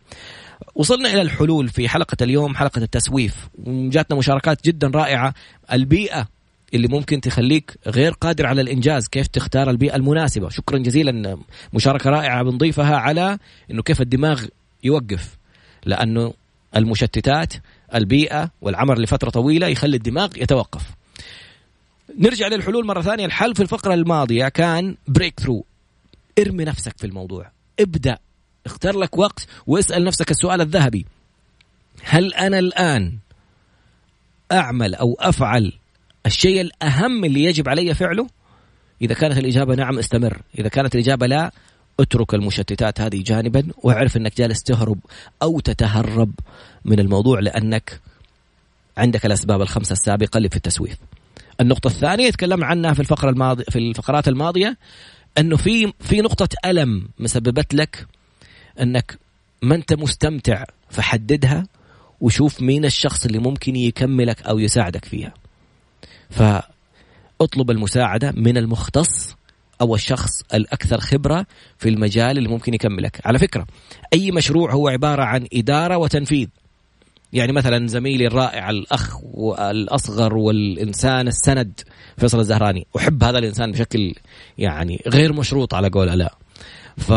وصلنا إلى الحلول في حلقة اليوم حلقة التسويف. وجاتنا مشاركات جدا رائعة. البيئة اللي ممكن تخليك غير قادر على الإنجاز كيف تختار البيئة المناسبة. شكرا جزيلا. مشاركة رائعة بنضيفها على إنه كيف الدماغ يوقف. لأنه المشتتات البيئة والعمل لفترة طويلة يخلي الدماغ يتوقف. نرجع للحلول مرة ثانية. الحل في الفقرة الماضية كان بريك ثرو ارمي نفسك في الموضوع. ابدأ. اختار لك وقت واسأل نفسك السؤال الذهبي. هل أنا الآن أعمل أو أفعل الشيء الأهم اللي يجب علي فعله؟ إذا كانت الإجابة نعم استمر. إذا كانت الإجابة لا اترك المشتتات هذه جانبا واعرف أنك جالس تهرب أو تتهرب من الموضوع لأنك عندك الأسباب الخمسة السابقة اللي في التسويف. النقطة الثانية تكلم عنها في الفقرة الماضية في الفقرات الماضية أنه في في نقطة ألم مسببت لك أنك ما أنت مستمتع فحددها وشوف مين الشخص اللي ممكن يكملك أو يساعدك فيها. فاطلب المساعدة من المختص أو الشخص الأكثر خبرة في المجال اللي ممكن يكملك. على فكرة أي مشروع هو عبارة عن إدارة وتنفيذ. يعني مثلا زميلي الرائع الأخ والأصغر والإنسان السند فيصل الزهراني. أحب هذا الإنسان بشكل يعني غير مشروط على قول الاء ف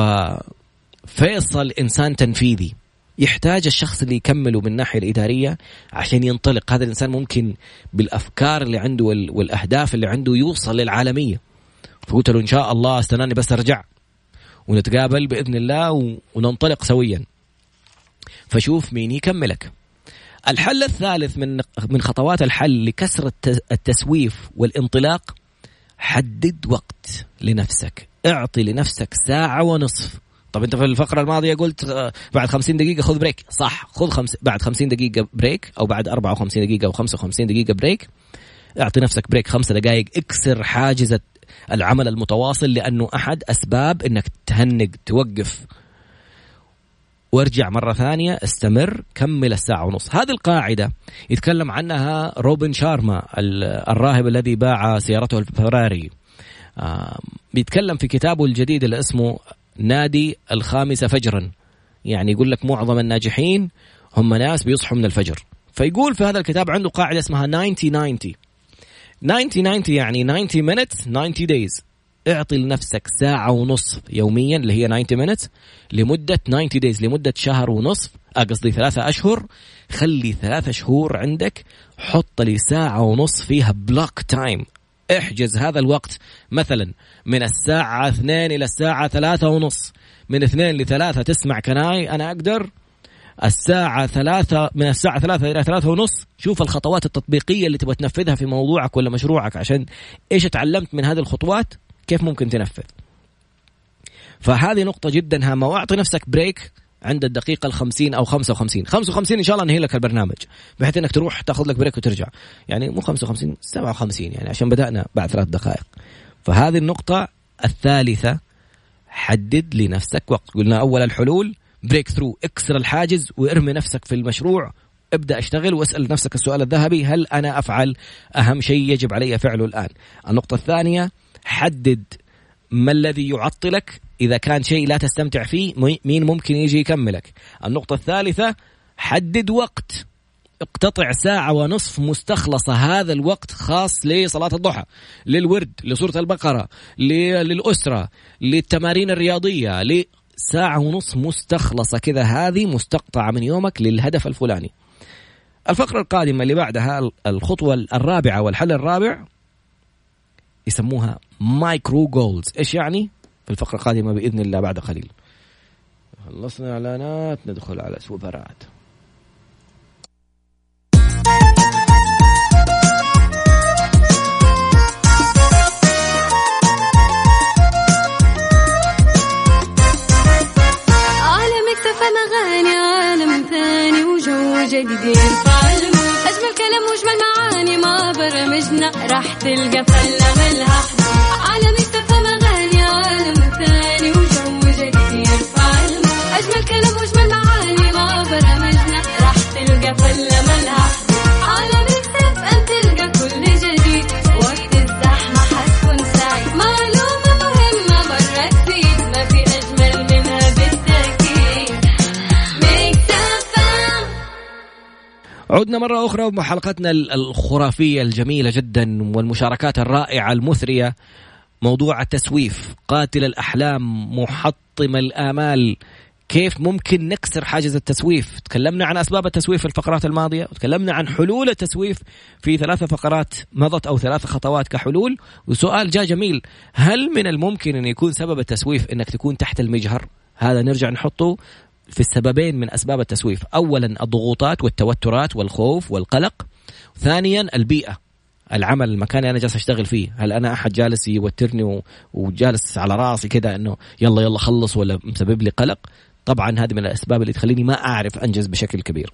فيصل إنسان تنفيذي. يحتاج الشخص اللي يكمله من الناحية الإدارية عشان ينطلق. هذا الإنسان ممكن بالأفكار اللي عنده والأهداف اللي عنده يوصل للعالمية. فقلت له إن شاء الله. أستناني بس أرجع ونتقابل بإذن الله وننطلق سويا. فشوف مين يكملك. الحل الثالث من من خطوات الحل لكسر التسويف والانطلاق حدد وقت لنفسك. اعطي لنفسك ساعة ونصف. طب أنت في الفقرة الماضية قلت آه، بعد 50 دقيقة خذ break صح خذ خمس بعد 50 دقيقة break أو بعد 54 دقيقة أو 55 دقيقة break اعطي نفسك break خمسة دقائق اكسر حاجز العمل المتواصل لأنه أحد أسباب إنك تهنج توقف. وارجع مرة ثانية استمر كمل الساعة ونص. هذه القاعدة يتكلم عنها روبن شارما الراهب الذي باع سيارته الفراري. بيتكلم في كتابه الجديد اللي اسمه نادي الخامسة فجرا. يعني يقول لك معظم الناجحين هم ناس بيصحوا من الفجر. فيقول في هذا الكتاب عنده قاعدة اسمها 90 90 90 90 يعني 90 minutes 90 days. اعطي لنفسك ساعة ونصف يوميا اللي هي 90 minutes لمدة 90 days لمدة شهر ونصف آه، قصدي ثلاثة أشهر. خلي ثلاثة شهور عندك حط لي ساعة ونصف فيها block time احجز هذا الوقت مثلا من الساعة اثنين إلى الساعة ثلاثة ونص من اثنين لثلاثة تسمع Can I أنا أقدر. الساعة ثلاثة من الساعة ثلاثة إلى ثلاثة ونص. شوف الخطوات التطبيقية اللي تبغى تنفذها في موضوعك ولا مشروعك عشان إيش تعلمت من هذه الخطوات كيف ممكن تنفذ. فهذه نقطة جدا هامة. وأعطي نفسك break عند الدقيقة الخمسين أو خمسة وخمسين. خمسة وخمسين إن شاء الله أنهي لك البرنامج بحيث أنك تروح تاخذ لك break وترجع. يعني مو خمسة وخمسين سبعة وخمسين يعني عشان بدأنا بعد ثلاث دقائق. فهذه النقطة الثالثة حدد لنفسك وقت. قلنا أول الحلول breakthrough اكسر الحاجز وارمي نفسك في المشروع. ابدأ اشتغل واسأل نفسك السؤال الذهبي هل أنا أفعل؟ أهم شيء يجب علي فعله الآن. النقطة الثانية حدد ما الذي يعطلك. إذا كان شيء لا تستمتع فيه مين ممكن يجي يكملك؟ النقطة الثالثة حدد وقت. اقتطع ساعة ونصف مستخلصة هذا الوقت خاص لصلاة الضحى للورد لسورة البقرة للأسرة للتمارين الرياضية ساعة ونص مستخلصة كذا هذه مستقطعة من يومك للهدف الفلاني. الفقرة القادمة اللي بعدها الخطوة الرابعة والحل الرابع يسموها micro goals. إيش يعني؟ في الفقرة القادمة بإذن الله بعد قليل. خلصنا إعلانات ندخل على سوبرات. افهم عالم ثاني وجو جديد. يرفع أجمل كلام وأجمل معاني. مع برمجنا راح تلقى فلا عالم كلام معاني. راح تلقى فله ملها عدنا مرة أخرى بحلقتنا الخرافية الجميلة جدا والمشاركات الرائعة المثرية. موضوع التسويف قاتل الأحلام محطم الآمال. كيف ممكن نكسر حاجز التسويف؟ تكلمنا عن أسباب التسويف في الفقرات الماضية وتكلمنا عن حلول التسويف في ثلاثة فقرات مضت أو ثلاثة خطوات كحلول. وسؤال جاء جميل هل من الممكن أن يكون سبب التسويف أنك تكون تحت المجهر؟ هذا نرجع نحطه. في السببين من أسباب التسويف، اولا الضغوطات والتوترات والخوف والقلق، ثانيا البيئة العمل المكان اللي أنا جالس أشتغل فيه، هل أنا أحد جالس يوترني وجالس على رأسي كذا إنه يلا يلا خلص ولا مسبب لي قلق؟ طبعا هذه من الأسباب اللي تخليني ما أعرف أنجز بشكل كبير.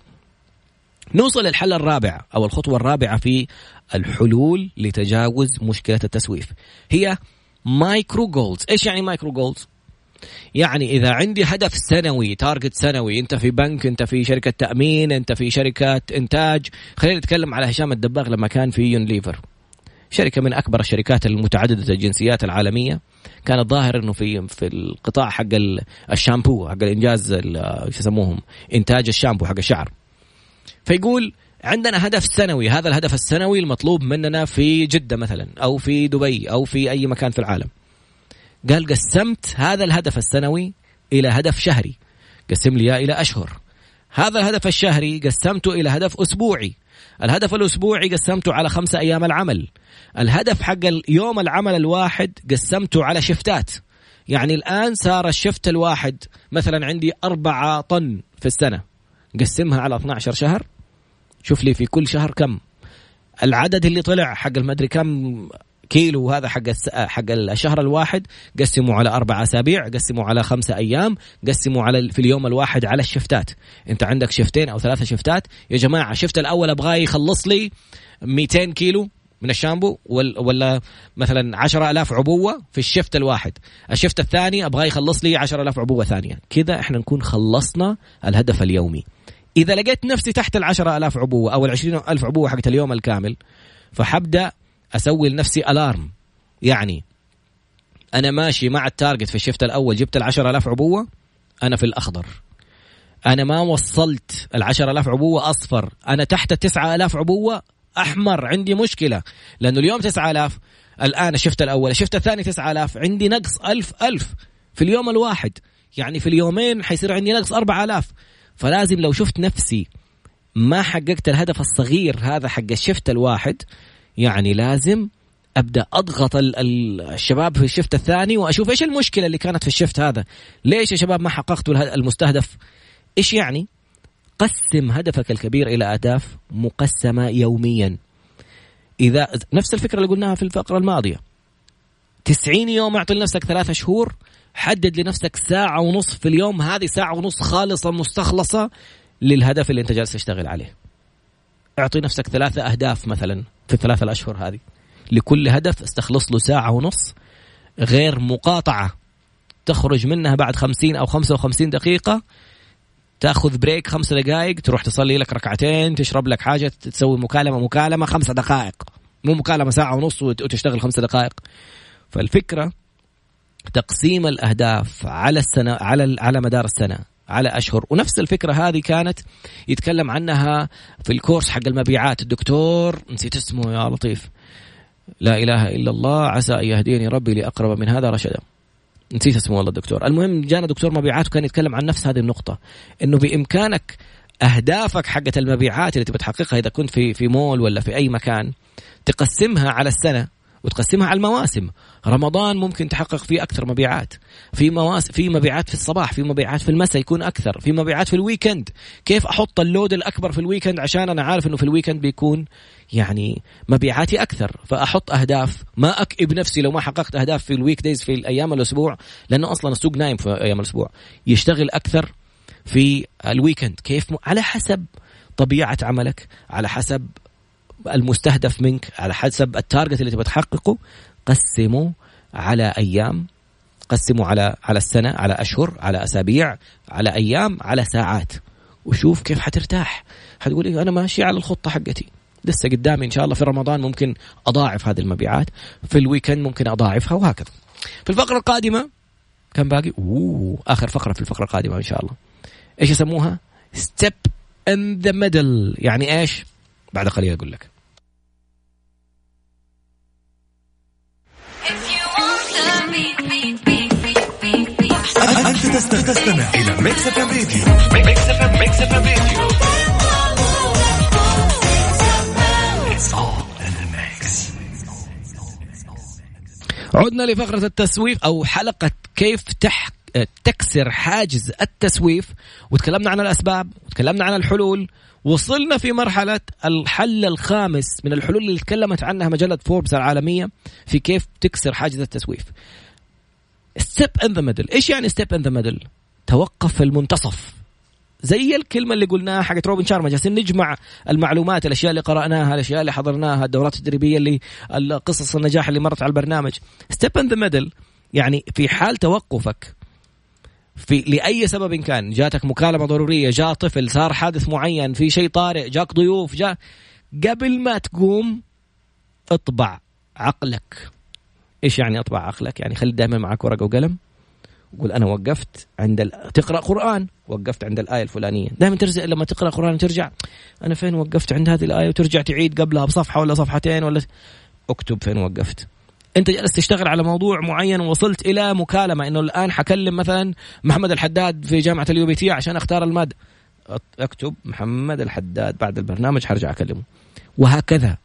نوصل للحل الرابع أو الخطوة الرابعة في الحلول لتجاوز مشكلة التسويف هي micro goals، إيش يعني micro goals؟ يعني إذا عندي هدف سنوي target سنوي أنت في بنك أنت في شركة تأمين أنت في شركة إنتاج خلينا نتكلم على هشام الدباغ لما كان في يونيليفر شركة من أكبر الشركات المتعددة الجنسيات العالمية. كان الظاهر إنه في في القطاع حق الشامبو حق الإنجاز شو يسموهم؟ إنتاج الشامبو حق الشعر. فيقول عندنا هدف سنوي هذا الهدف السنوي المطلوب مننا في جدة مثلا أو في دبي أو في أي مكان في العالم. قال قسمت هذا الهدف السنوي إلى هدف شهري. قسم لي إلى أشهر. هذا الهدف الشهري قسمته إلى هدف أسبوعي. الهدف الأسبوعي قسمته على خمسة أيام العمل. الهدف حق يوم العمل الواحد قسمته على شفتات. يعني الآن صار الشفت الواحد مثلا عندي أربعة طن في السنة. قسمها على 12 شهر. شوف لي في كل شهر كم. العدد اللي طلع حق المدري كم كيلو هذا حق حق الشهر الواحد قسموا على أربع أسابيع قسموا على خمسة أيام قسموا على في اليوم الواحد على الشفتات. انت عندك شفتين أو ثلاثة شفتات. يا جماعة الشفت الأول أبغاه يخلص لي 200 كيلو من الشامبو ولا مثلا 10000 عبوة في الشفت الواحد. الشفت الثاني أبغاه يخلص لي 10000 عبوة ثانية. كذا إحنا نكون خلصنا الهدف اليومي. إذا لقيت نفسي تحت ال 10000 عبوة أو ال 20000 عبوة حقت اليوم الكامل فحبدأ أسوي لنفسي alarm يعني أنا ماشي مع ال target في ال shift الأول جبت ال ألاف عبوة أنا في الأخضر. أنا ما وصلت ال ألاف عبوة أصفر. أنا تحت التسعة ألاف عبوة أحمر عندي مشكلة. لأنه اليوم تسعة ألاف الآن ال shift الأول ال shift الثاني تسعة ألاف عندي نقص ألف ألف في اليوم الواحد. يعني في اليومين حيصير عندي نقص أربعة ألاف. فلازم لو شفت نفسي ما حققت الهدف الصغير هذا حق الشفت الواحد يعني لازم أبدأ أضغط الشباب في الشفت الثاني وأشوف إيش المشكلة اللي كانت في الشفت هذا. ليش يا شباب ما حققتوا المستهدف؟ إيش يعني؟ قسم هدفك الكبير إلى أهداف مقسمة يوميا. إذا نفس الفكرة اللي قلناها في الفقرة الماضية. 90 يوم أعطي لنفسك ثلاثة شهور حدد لنفسك ساعة ونصف في اليوم. هذه ساعة ونصف خالصة مستخلصة للهدف اللي أنت جالس تشتغل عليه. أعطي نفسك ثلاثة أهداف مثلا. في الثلاثة الأشهر هذه. لكل هدف استخلص له ساعة ونص غير مقاطعة. تخرج منها بعد خمسين أو خمسة وخمسين دقيقة تأخذ بريك خمس دقائق تروح تصلي لك ركعتين تشرب لك حاجة تسوي مكالمة مكالمة خمسة دقائق. مو مكالمة ساعة ونص وتشتغل خمسة دقائق. فالفكرة تقسيم الأهداف على السنة على على مدار السنة. على أشهر. ونفس الفكرة هذه كانت يتكلم عنها في الكورس حق المبيعات. الدكتور نسيت اسمه يا لطيف. لا إله إلا الله عسى أن يهديني ربي لأقرب من هذا رشدا. نسيت اسمه والله الدكتور. المهم جانا دكتور مبيعات وكان يتكلم عن نفس هذه النقطة إنه بإمكانك أهدافك حقت المبيعات اللي تبي تحققها إذا كنت في في مول ولا في أي مكان تقسمها على السنة. وتقسمها على المواسم. رمضان ممكن تحقق فيه أكثر مبيعات. في مواسم في مبيعات في الصباح في مبيعات في المساء يكون أكثر. في مبيعات في ال weekend. كيف أحط ال load الأكبر في ال weekend؟ عشان أنا عارف إنه في ال weekend بيكون يعني مبيعاتي أكثر. فأحط أهداف. ما أكئب نفسي لو ما حققت أهداف في ال weekdays في أيام الأسبوع لأنه أصلا السوق نايم في أيام الأسبوع. يشتغل أكثر في ال weekend. كيف م... على حسب طبيعة عملك على حسب المستهدف منك على حسب ال target اللي تبغى تحققه قسمه على أيام قسمه على على السنة على أشهر على أسابيع على أيام على ساعات. وشوف كيف حترتاح. حتقول إيه أنا ماشي على الخطة حقتي. لسه قدامي إن شاء الله في رمضان ممكن أضاعف هذه المبيعات. في ال weekend ممكن أضاعفها وهكذا. في الفقرة القادمة كم باقي؟ أوه آخر فقرة في الفقرة القادمة إن شاء الله. إيش يسموها؟ stop in the middle يعني إيش؟ بعد قليل أقول لك. أنت تستمع إلى ميكس اف ام راديو ميكس اف ام ميكس اف ام راديو عدنا لفقرة التسويف أو حلقة كيف تح... تكسر حاجز التسويف. وتكلمنا عن الأسباب وتكلمنا عن الحلول. وصلنا في مرحلة الحل الخامس من الحلول اللي تكلمت عنها مجلة فوربس العالمية في كيف تكسر حاجز التسويف. stop in the middle إيش يعني stop in the middle توقف في المنتصف. زي الكلمة اللي قلناها حقت روبن شارما جالسين نجمع المعلومات الأشياء اللي قرأناها الأشياء اللي حضرناها الدورات التدريبية اللي قصص النجاح اللي مرت على البرنامج. stop in the middle يعني في حال توقفك في لأي سبب كان. جاتك مكالمة ضرورية جاء طفل صار حادث معين في شيء طارئ جاك ضيوف جاء. قبل ما تقوم اطبع عقلك. إيش يعني اطبع عقلك؟ يعني خلي دائما معك ورقة وقلم قول أنا وقفت عند ال... تقرأ قرآن. وقفت عند الآية الفلانية. دائما ترجع لما تقرأ قرآن ترجع أنا فين وقفت عند هذه الآية وترجع تعيد قبلها؟ بصفحة ولا صفحتين ولا اكتب فين وقفت. أنت جالس تشتغل على موضوع معين ووصلت إلى مكالمة إنه الآن حكلم مثلا محمد الحداد في جامعة ال UBT عشان أختار المادة. أكتب محمد الحداد بعد البرنامج حرجع أكلمه. وهكذا.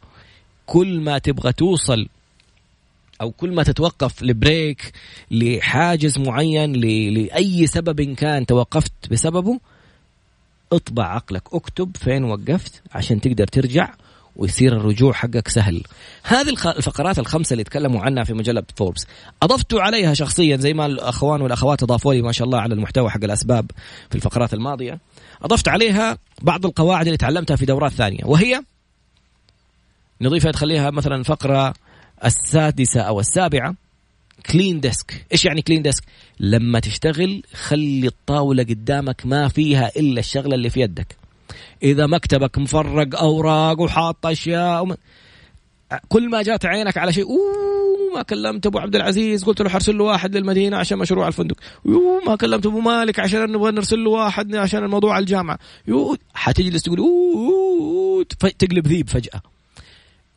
كل ما تبغى توصل أو كل ما تتوقف ل break لحاجز معين لأي سبب كان توقفت بسببه اطبع عقلك اكتب فين وقفت عشان تقدر ترجع ويصير الرجوع حقك سهل. هذه الفقرات الخمسة اللي تكلموا عنها في مجلة فوربس أضفت عليها شخصيا زي ما الأخوان والأخوات أضافوا لي ما شاء الله على المحتوى حق الأسباب في الفقرات الماضية. أضفت عليها بعض القواعد اللي تعلمتها في دورات ثانية وهي نضيفها تخليها مثلا فقرة السادسة أو السابعة. clean desk إيش يعني clean desk لما تشتغل خلي الطاولة قدامك ما فيها إلا الشغلة اللي في يدك. إذا مكتبك مفرق أوراق وحاط أشياء وم... كل ما جات عينك على شيء أوه ما كلمت أبو عبد العزيز قلت له حرسل له واحد للمدينة عشان مشروع الفندق. يو ما كلمت أبو مالك عشان نبغى نرسل له واحد عشان الموضوع الجامعة. يو حتجلس تقول أوه تقلب ذيب فجأة.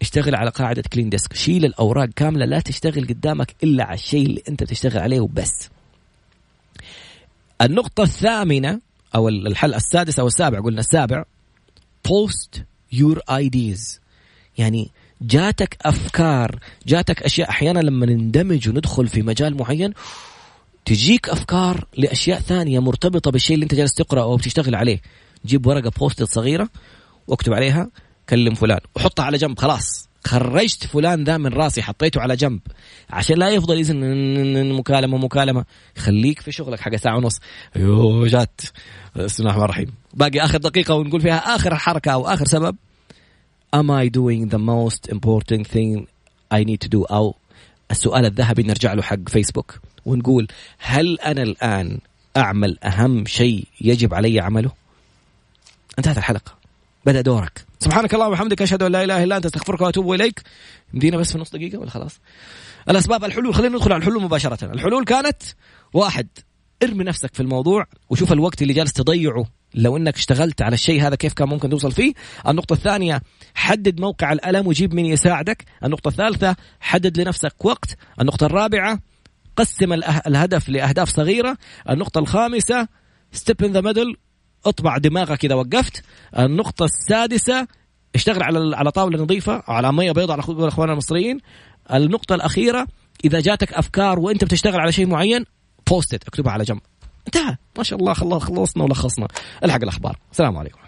اشتغل على قاعدة clean desk شيل الأوراق كاملة لا تشتغل قدامك إلا على الشيء اللي أنت بتشتغل عليه وبس. النقطة الثامنة أو الحل السادس أو السابع قلنا السابع post your ideas. يعني جاتك أفكار جاتك أشياء. أحيانا لما نندمج وندخل في مجال معين تجيك أفكار لأشياء ثانية مرتبطة بالشيء اللي أنت جالس تقرأ أو بتشتغل عليه. جيب ورقة بوست صغيرة واكتب عليها كلم فلان وحطها على جنب خلاص. خرجت فلان ذا من راسي حطيته على جنب. عشان لا يفضل يزن مكالمة مكالمة. خليك في شغلك حق ساعة ونص. يو جات. بسم الله الرحمن الرحيم. باقي آخر دقيقة ونقول فيها آخر حركة أو آخر سبب. Am I doing the most important thing I need to do? أو السؤال الذهبي نرجع له حق فيسبوك ونقول هل أنا الآن أعمل أهم شيء يجب علي عمله؟ انتهت الحلقة. بدأ دورك. سبحانك اللهم وبحمدك أشهد أن لا إله إلا أنت أستغفرك وأتوب إليك. مدينا بس في نص دقيقة ولا خلاص؟ الأسباب الحلول خلينا ندخل على الحلول مباشرة. الحلول كانت واحد ارمي نفسك في الموضوع وشوف الوقت اللي جالس تضيعه. لو إنك اشتغلت على الشيء هذا كيف كان ممكن توصل فيه؟ النقطة الثانية حدد موقع الألم وجيب من يساعدك. النقطة الثالثة حدد لنفسك وقت. النقطة الرابعة قسم الهدف لأهداف صغيرة. النقطة الخامسة stop in the middle اطبع دماغك إذا وقفت. النقطة السادسة اشتغل على على طاولة نظيفة على مية بيضاء على اخواننا المصريين. النقطة الأخيرة إذا جاتك أفكار وأنت بتشتغل على شيء معين بوستت اكتبها على جنب. انتهى. ما شاء الله خلصنا ولخصنا. الحق الأخبار. السلام عليكم.